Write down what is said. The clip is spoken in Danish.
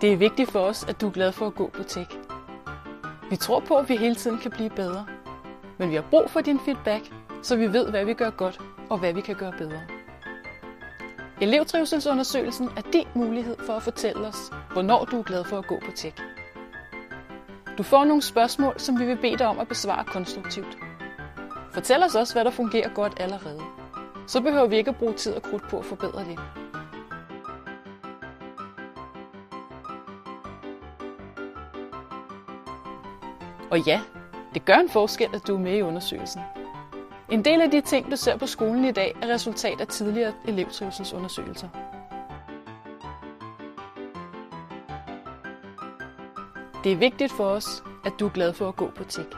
Det er vigtigt for os, at du er glad for at gå på tech. Vi tror på, at vi hele tiden kan blive bedre. Men vi har brug for din feedback, så vi ved, hvad vi gør godt og hvad vi kan gøre bedre. Elevtrivselsundersøgelsen er din mulighed for at fortælle os, hvornår du er glad for at gå på tech. Du får nogle spørgsmål, som vi vil bede dig om at besvare konstruktivt. Fortæl os også, hvad der fungerer godt allerede. Så behøver vi ikke at bruge tid og krudt på at forbedre det. Og ja, det gør en forskel, at du er med i undersøgelsen. En del af de ting, du ser på skolen i dag, er resultat af tidligere elevtrivselsundersøgelser. Det er vigtigt for os, at du er glad for at gå på TIK.